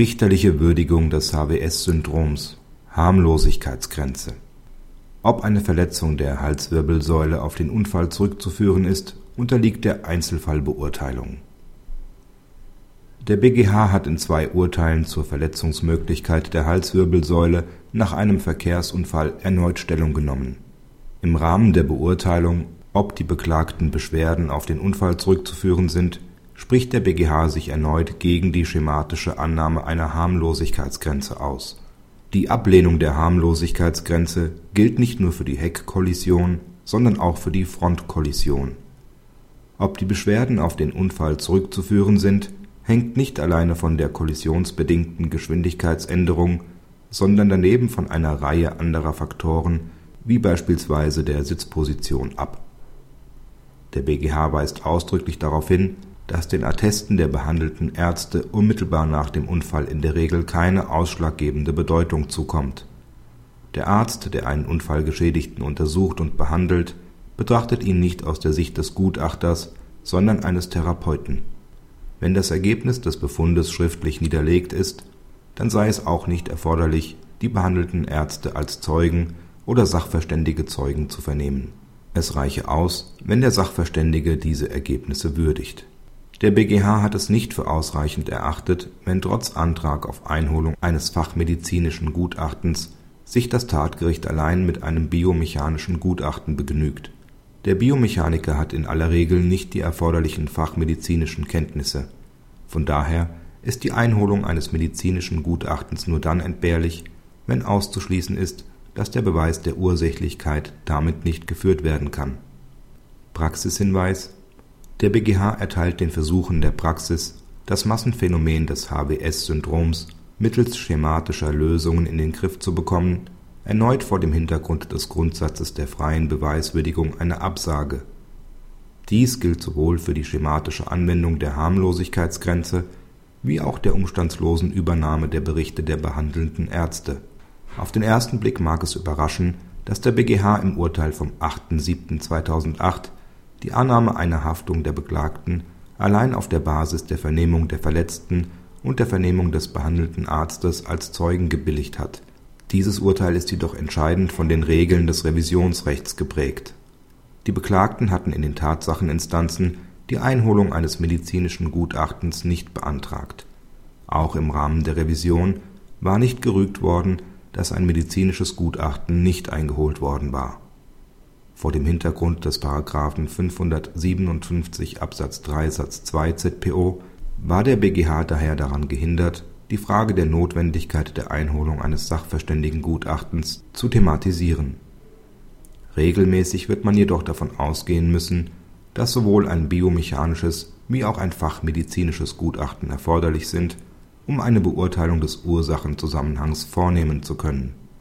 Richterliche Würdigung des HWS-Syndroms Harmlosigkeitsgrenze Ob eine Verletzung der Halswirbelsäule auf den Unfall zurückzuführen ist, unterliegt der Einzelfallbeurteilung. Der BgH hat in zwei Urteilen zur Verletzungsmöglichkeit der Halswirbelsäule nach einem Verkehrsunfall erneut Stellung genommen. Im Rahmen der Beurteilung, ob die beklagten Beschwerden auf den Unfall zurückzuführen sind spricht der BgH sich erneut gegen die schematische Annahme einer Harmlosigkeitsgrenze aus. Die Ablehnung der Harmlosigkeitsgrenze gilt nicht nur für die Heckkollision, sondern auch für die Frontkollision. Ob die Beschwerden auf den Unfall zurückzuführen sind, hängt nicht alleine von der kollisionsbedingten Geschwindigkeitsänderung, sondern daneben von einer Reihe anderer Faktoren wie beispielsweise der Sitzposition ab. Der BgH weist ausdrücklich darauf hin dass den Attesten der behandelten Ärzte unmittelbar nach dem Unfall in der Regel keine ausschlaggebende Bedeutung zukommt. Der Arzt, der einen Unfallgeschädigten untersucht und behandelt, betrachtet ihn nicht aus der Sicht des Gutachters, sondern eines Therapeuten. Wenn das Ergebnis des Befundes schriftlich niederlegt ist, dann sei es auch nicht erforderlich, die behandelten Ärzte als Zeugen oder sachverständige Zeugen zu vernehmen. Es reiche aus, wenn der Sachverständige diese Ergebnisse würdigt der BgH hat es nicht für ausreichend erachtet, wenn trotz Antrag auf Einholung eines fachmedizinischen Gutachtens sich das Tatgericht allein mit einem biomechanischen Gutachten begnügt. Der Biomechaniker hat in aller Regel nicht die erforderlichen fachmedizinischen Kenntnisse. Von daher ist die Einholung eines medizinischen Gutachtens nur dann entbehrlich, wenn auszuschließen ist, dass der Beweis der Ursächlichkeit damit nicht geführt werden kann. Praxishinweis der BgH erteilt den Versuchen der Praxis, das Massenphänomen des HWS-Syndroms mittels schematischer Lösungen in den Griff zu bekommen, erneut vor dem Hintergrund des Grundsatzes der freien Beweiswürdigung eine Absage. Dies gilt sowohl für die schematische Anwendung der Harmlosigkeitsgrenze wie auch der umstandslosen Übernahme der Berichte der behandelnden Ärzte. Auf den ersten Blick mag es überraschen, dass der BgH im Urteil vom 8.7.2008 die Annahme einer Haftung der Beklagten allein auf der Basis der Vernehmung der Verletzten und der Vernehmung des behandelten Arztes als Zeugen gebilligt hat. Dieses Urteil ist jedoch entscheidend von den Regeln des Revisionsrechts geprägt. Die Beklagten hatten in den Tatsacheninstanzen die Einholung eines medizinischen Gutachtens nicht beantragt. Auch im Rahmen der Revision war nicht gerügt worden, dass ein medizinisches Gutachten nicht eingeholt worden war vor dem Hintergrund des § 557 Absatz 3 Satz 2 ZPO war der BgH daher daran gehindert, die Frage der Notwendigkeit der Einholung eines Sachverständigengutachtens zu thematisieren. Regelmäßig wird man jedoch davon ausgehen müssen, dass sowohl ein biomechanisches wie auch ein fachmedizinisches Gutachten erforderlich sind, um eine Beurteilung des Ursachenzusammenhangs vornehmen zu können